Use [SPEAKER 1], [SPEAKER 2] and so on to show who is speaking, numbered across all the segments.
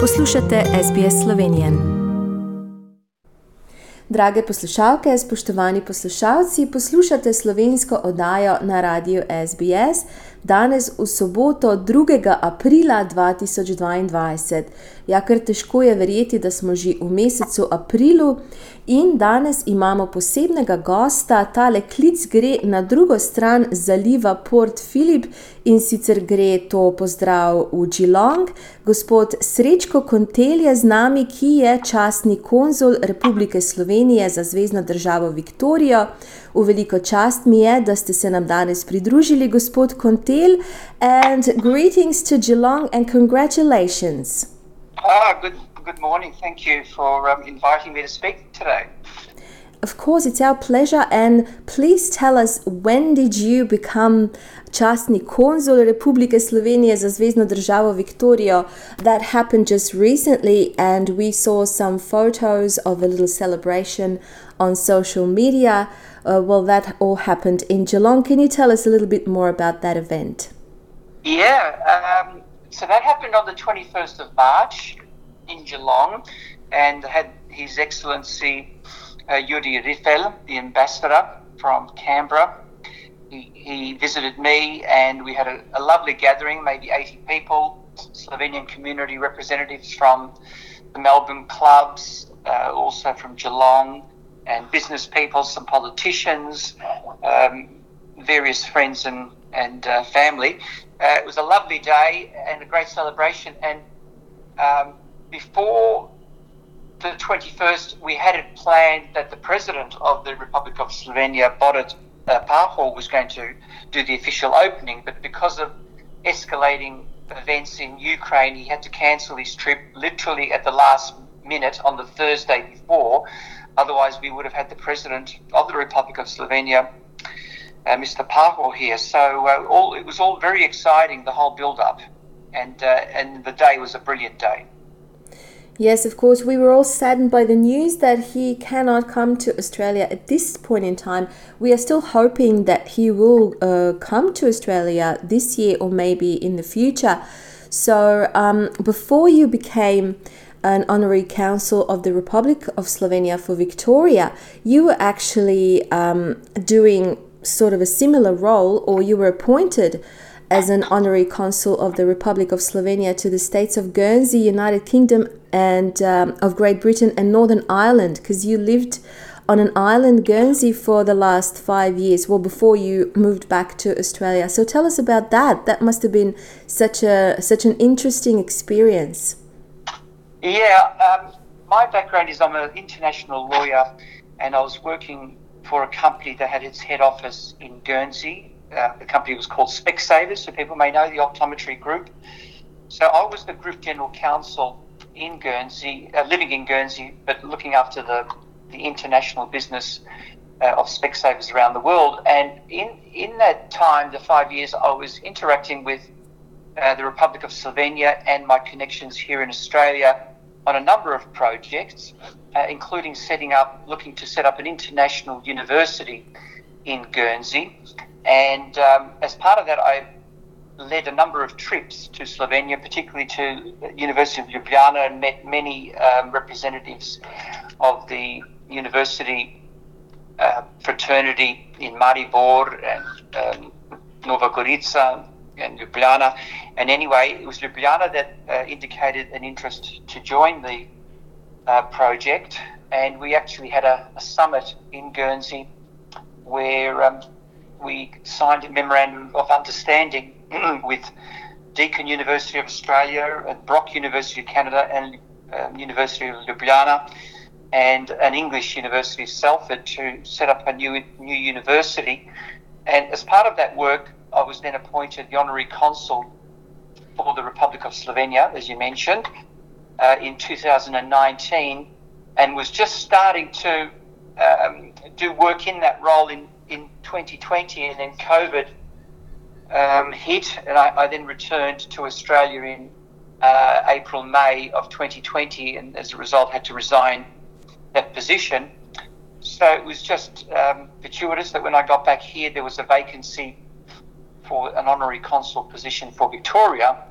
[SPEAKER 1] Poslušate SBS Slovenijo. Drage poslušalke, spoštovani poslušalci, poslušate slovensko oddajo na radiju SBS danes v soboto 2. aprila 2022. Ja, ker težko je verjeti, da smo že v mesecu aprilu in danes imamo posebnega gosta. Tale klic gre na drugo stran zaliva Port Phillip in sicer gre to pozdrav v Geelong. Gospod Srečko Kontel je z nami, ki je častni konzul Republike Slovenije za Zvezdno državo Viktorijo. V veliko čast mi je, da ste se nam danes pridružili, gospod Kontel. And greetings to Geelong and congratulations.
[SPEAKER 2] Ah, good, good morning. Thank you for um, inviting me to speak today.
[SPEAKER 1] Of course, it's our pleasure. And please tell us when did you become častni konzul Republike Slovenije za Zvezdno državo Victoria? That happened just recently, and we saw some photos of a little celebration on social media. Uh, well, that all happened in Geelong. Can you tell us a little bit more about that event?
[SPEAKER 2] Yeah, um, so that happened on the 21st of March in Geelong and had His Excellency uh, Jurij Rifelj, the ambassador from Canberra. He, he visited me and we had a, a lovely gathering, maybe 80 people, Slovenian community representatives from the Melbourne clubs, uh, also from Geelong, and business people, some politicians, um, various friends and, and uh, family. Uh, it was a lovely day and a great celebration. And um, before the 21st, we had it planned that the president of the Republic of Slovenia, Borut uh, Pahor, was going to do the official opening. But because of escalating events in Ukraine, he had to cancel his trip literally at the last minute on the Thursday before. Otherwise, we would have had the president of the Republic of Slovenia, uh, Mr. Pahor, here. So uh, all it was all very exciting, the whole build-up, and uh, and the day was a brilliant day.
[SPEAKER 1] Yes, of course, we were all saddened by the news that he cannot come to Australia at this point in time. We are still hoping that he will uh, come to Australia this year or maybe in the future. So, um, before you became an honorary council of the Republic of Slovenia for Victoria, you were actually um, doing sort of a similar role, or you were appointed as an honorary consul of the Republic of Slovenia to the states of Guernsey, United Kingdom, and um, of Great Britain and Northern Ireland, because you lived on an island, Guernsey, for the last five years, well, before you moved back to Australia. So tell us about that. That must have been such a such an interesting experience.
[SPEAKER 2] Yeah, um, my background is I'm an international lawyer, and I was working for a company that had its head office in Guernsey. Uh, the company was called Specsavers, so people may know the optometry group. So I was the group general counsel in Guernsey, uh, living in Guernsey, but looking after the, the international business uh, of Specsavers around the world. And in, in that time, the five years, I was interacting with uh, the Republic of Slovenia and my connections here in Australia on a number of projects, uh, including setting up, looking to set up an international university in Guernsey. And um, as part of that, I led a number of trips to Slovenia, particularly to University of Ljubljana, and met many um, representatives of the university uh, fraternity in Maribor and um, Nova Gorica and Ljubljana. And anyway, it was Ljubljana that uh, indicated an interest to join the uh, project. And we actually had a, a summit in Guernsey where um, we signed a memorandum of understanding with Deakin University of Australia and Brock University of Canada and um, University of Ljubljana and an English university, Salford, to set up a new new university. And as part of that work, I was then appointed the honorary consul for the Republic of Slovenia, as you mentioned, uh, in 2019, and was just starting to um, do work in that role in, in 2020, and then COVID um, hit, and I, I, then returned to Australia in uh, April, May of 2020, and as a result had to resign that position. So it was just um, fortuitous that when I got back here, there was a vacancy for an honorary consul position for Victoria.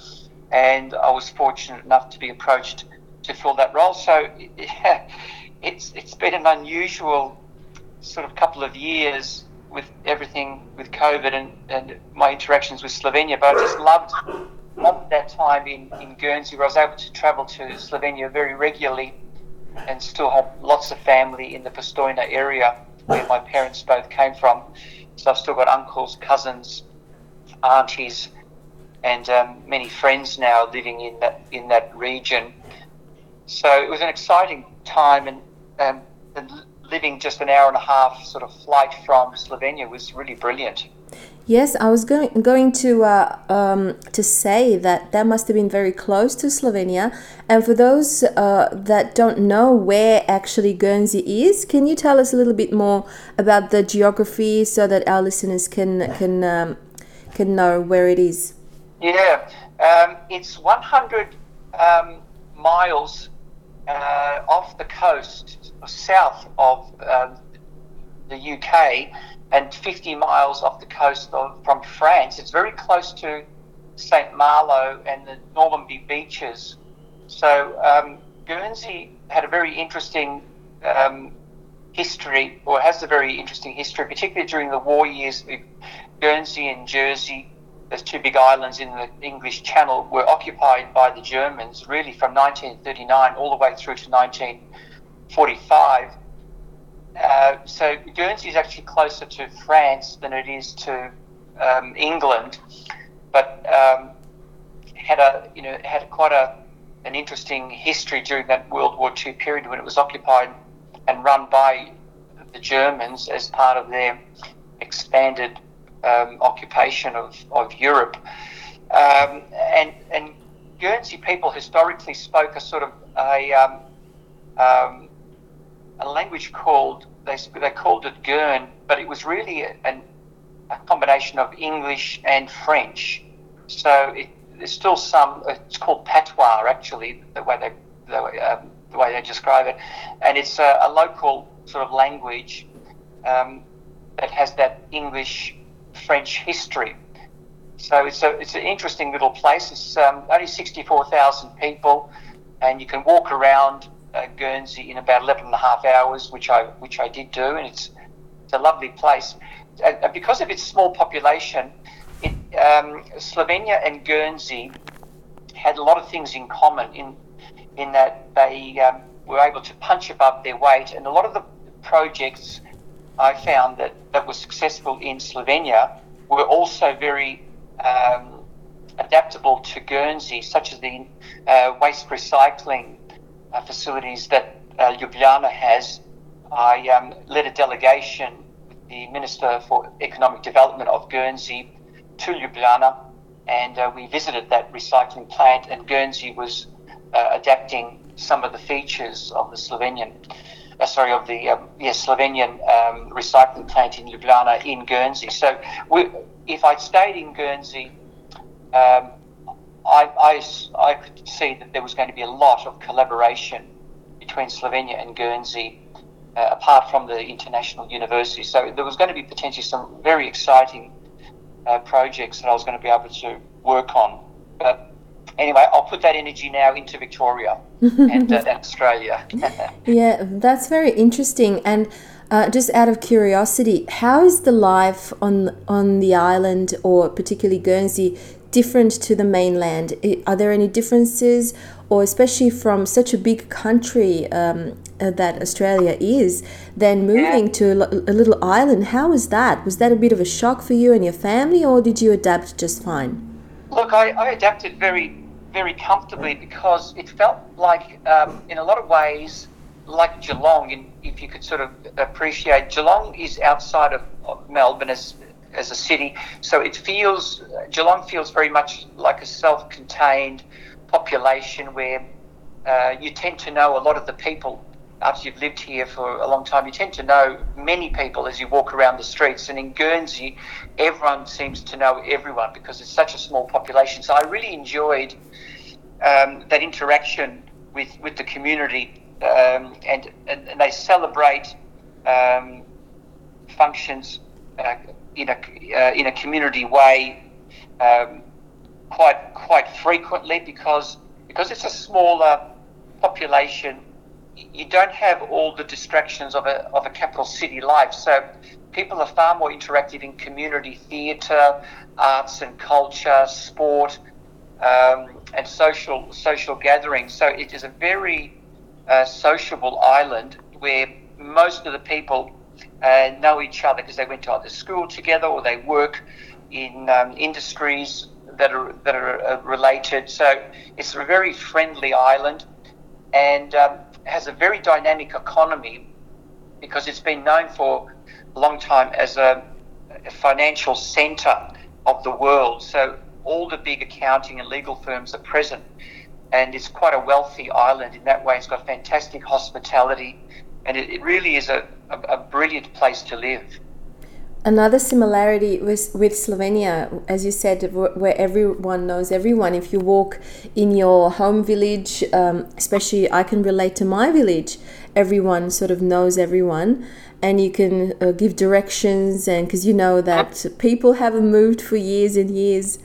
[SPEAKER 2] and I was fortunate enough to be approached to fill that role. So it's it's been an unusual sort of couple of years with everything with COVID and, and my interactions with Slovenia, but I just loved loved that time in, in Guernsey where I was able to travel to Slovenia very regularly and still have lots of family in the Postojna area where my parents both came from. So I've still got uncles, cousins, aunties, and um, many friends now living in that in that region. So it was an exciting time, and, um, and living just an hour and a half sort of flight from Slovenia was really brilliant.
[SPEAKER 1] Yes, I was going going to uh, um, to say that that must have been very close to Slovenia. And for those uh, that don't know where actually Guernsey is, can you tell us a little bit more about the geography so that our listeners can can um, can know where it is?
[SPEAKER 2] Yeah, um, it's 100 um, miles uh, off the coast, south of um, the UK and 50 miles off the coast of, from France. It's very close to St. Malo and the Normandy beaches. So um, Guernsey had a very interesting um, history, or has a very interesting history, particularly during the war years. Guernsey and Jersey, those two big islands in the English Channel, were occupied by the Germans really from 1939 all the way through to 1945 uh, so Guernsey is actually closer to France than it is to um, England, but um, had a you know had quite a an interesting history during that World War II period when it was occupied and run by the Germans as part of their expanded um, occupation of, of Europe. Um, and, and Guernsey people historically spoke a sort of a um, um, a language called they they called it Gurn, but it was really a, a combination of English and French. So it, there's still some. It's called patois, actually, the way they the, um, the way they describe it, and it's a, a local sort of language um, that has that English French history. So it's a it's an interesting little place. It's um, only sixty four thousand people, and you can walk around uh, Guernsey in about 11 and a half hours, which I which I did do, and it's it's a lovely place. And because of its small population, it, um, Slovenia and Guernsey had a lot of things in common in in that they um, were able to punch above their weight, and a lot of the projects I found that, that were successful in Slovenia were also very um, adaptable to Guernsey, such as the uh, waste recycling uh, facilities that uh, Ljubljana has. I um, led a delegation with the Minister for Economic Development of Guernsey to Ljubljana, and uh, we visited that recycling plant, and Guernsey was uh, adapting some of the features of the Slovenian, uh, sorry, of the um, yes, Slovenian um, recycling plant in Ljubljana in Guernsey. So we, if I'd stayed in Guernsey, um, I, I, I could see that there was going to be a lot of collaboration between Slovenia and Guernsey, uh, apart from the international university. So there was going to be potentially some very exciting uh, projects that I was going to be able to work on. But anyway, I'll put that energy now into Victoria and, uh, Australia.
[SPEAKER 1] yeah, that's very interesting. And uh, just out of curiosity, how is the life on on the island, or particularly Guernsey, different to the mainland? Are there any differences, or especially from such a big country um, uh, that Australia is, then moving to a little island? How was that? Was that a bit of a shock for you and your family, or did you adapt just fine?
[SPEAKER 2] Look, I, I adapted very, very comfortably because it felt like, um, in a lot of ways, like Geelong, in, if you could sort of appreciate, Geelong is outside of, of Melbourne as as a city. So it feels Geelong feels very much like a self-contained population where uh, you tend to know a lot of the people after you've lived here for a long time. You tend to know many people as you walk around the streets. And in Guernsey, everyone seems to know everyone because it's such a small population. So I really enjoyed um, that interaction with with the community. Um, and, and, and they celebrate um, functions uh, in a uh, in a community way. Um, quite quite frequently because because it's a smaller population. You don't have all the distractions of a, of a capital city life. So people are far more interactive in community theatre, arts and culture, sport, um, and social social gatherings. So it is a very uh, sociable island where most of the people uh, know each other because they went to either school together or they work in um, industries that are that are uh, related. So it's a very friendly island and um, has a very dynamic economy because it's been known for a long time as a, a financial centre of the world. So all the big accounting and legal firms are present, and it's quite a wealthy island in that way. It's got fantastic hospitality, and it, it really is a, a, a brilliant place to live.
[SPEAKER 1] Another similarity with, with Slovenia, as you said, where everyone knows everyone. If you walk in your home village, um, especially I can relate to my village, everyone sort of knows everyone and you can uh, give directions and because you know that people haven't moved for years and years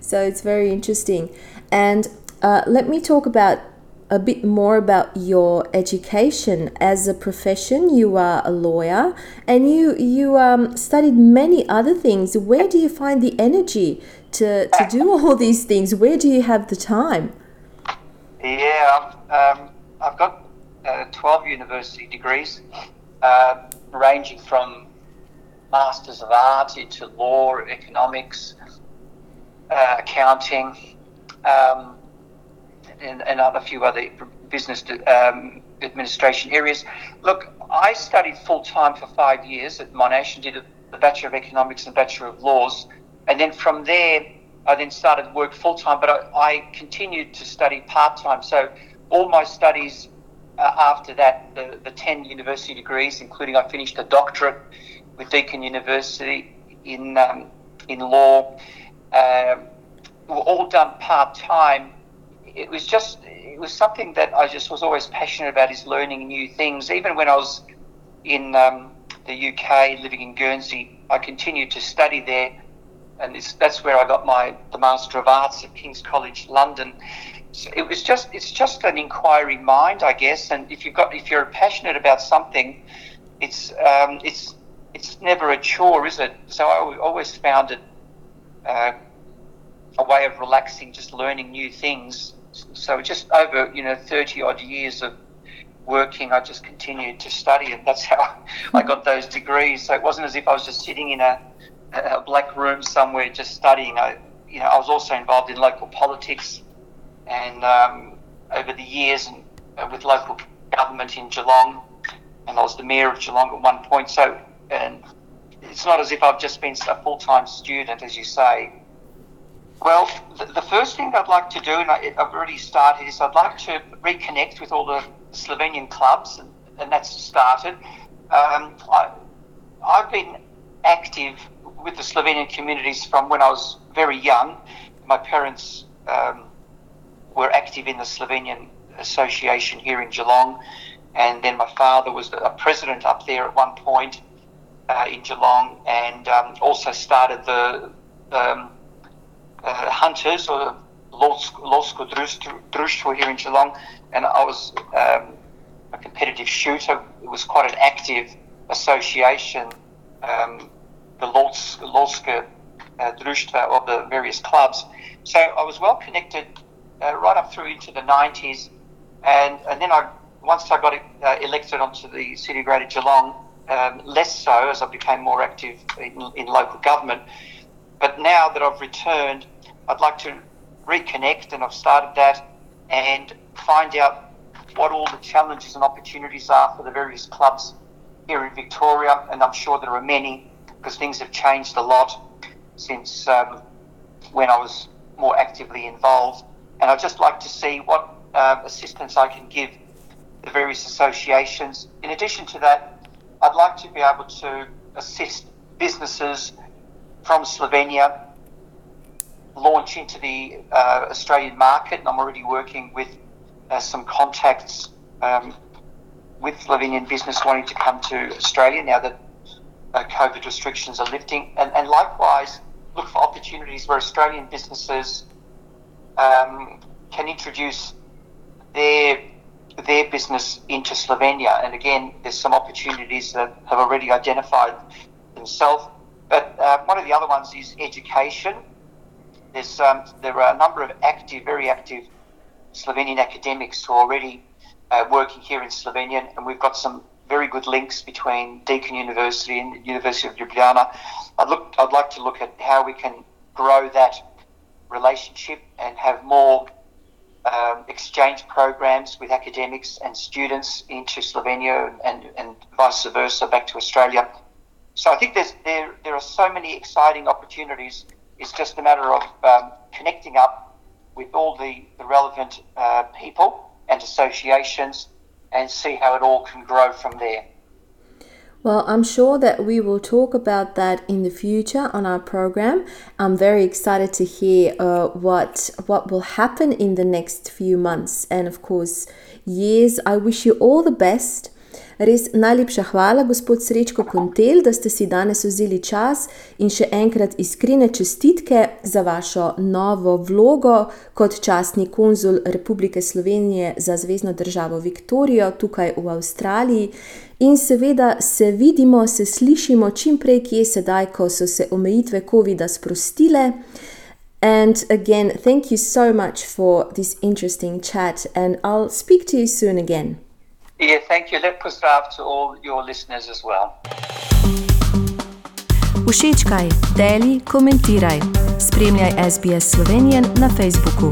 [SPEAKER 1] so it's very interesting and uh, let me talk about a bit more about your education. As a profession you are a lawyer and you you um, studied many other things. Where do you find the energy to, to do all these things? Where do you have the time?
[SPEAKER 2] Yeah um, i've got uh, 12 university degrees uh, ranging from Masters of Arts into law, economics, uh, accounting, um, and, and a few other business um, administration areas. Look, I studied full time for five years at Monash and did a, Bachelor of Economics and Bachelor of Laws. And then from there, I then started work full time, but I, I continued to study part time. So all my studies uh, after that, the, the 10 university degrees, including I finished a doctorate with Deakin University in, um, in law, um, were all done part time. It was just, it was something that I just was always passionate about is learning new things. Even when I was in um, the UK, living in Guernsey, I continued to study there. And that's where I got my the Master of Arts at King's College London So it was just it's just an inquiry mind, I guess. And if you've got if you're passionate about something, it's um, it's it's never a chore, is it? So I always found it uh, a way of relaxing, just learning new things. So just over you know thirty odd years of working, I just continued to study, and that's how I got those degrees. So it wasn't as if I was just sitting in a, a black room somewhere just studying. I, you know, I was also involved in local politics and um, over the years and uh, with local government in Geelong, and I was the mayor of Geelong at one point. So, and it's not as if I've just been a full time student, as you say. Well, the, the, first thing I'd like to do, and I, have already started, is I'd like to reconnect with all the Slovenian clubs, and, and that's started. Um, I, I've been active with the Slovenian communities from when I was very young. My parents um, were active in the Slovenian Association here in Geelong, and then my father was a president up there at one point uh, in Geelong, and um, also started the um, Hunters or Lovsko Društvo here in Geelong, and I was um, a competitive shooter. It was quite an active association, um, the Lovska uh, of the various clubs. So I was well connected uh, right up through into the 90s. And, and then I, once I got uh, elected onto the City of Greater Geelong, um, less so as I became more active in, in local government. But now that I've returned, I'd like to reconnect, and I've started that, and find out what all the challenges and opportunities are for the various clubs here in Victoria. And I'm sure there are many because things have changed a lot since um, when I was more actively involved and I'd just like to see what uh, assistance I can give the various associations. In addition to that, I'd like to be able to assist businesses from Slovenia launch into the uh, Australian market. And I'm already working with uh, some contacts um, with Slovenian business wanting to come to Australia now that uh, COVID restrictions are lifting. And, and likewise, look for opportunities where Australian businesses um, can introduce their their business into Slovenia. And again, there's some opportunities that have already identified themselves. But uh, one of the other ones is education. There's um, there are a number of active, very active Slovenian academics who are already uh, working here in Slovenia, and we've got some very good links between Deakin University and the University of Ljubljana. I'd look, I'd like to look at how we can grow that relationship and have more um, exchange programs with academics and students into Slovenia and, and vice versa back to Australia. So I think there's, there, there are so many exciting opportunities. It's just a matter of um, connecting up with all the, the relevant uh, people and associations and see how it all can grow from there.
[SPEAKER 1] Well, I'm sure that we will talk about that in the future on our program. I'm very excited to hear uh, what what will happen in the next few months and of course years. I wish you all the best. Res najlepša hvala, gospod Srečko Kontel, da ste si danes vzeli čas in še enkrat iskrene čestitke za vašo novo vlogo kot častni konzul Republike Slovenije za Zvezdno državo Viktorijo tukaj v Avstraliji. In seveda se vidimo, se slišimo čim prej, kje sedaj, ko so se omejitve COVID-a sprostile. And again, thank you so much for this interesting chat, and I'll speak to you soon again.
[SPEAKER 2] Yeah, thank you. Let pozdrav to all your listeners as well.
[SPEAKER 3] Všečkaj, deli, komentiraj. Spremljaj SBS Slovenijo na Facebooku.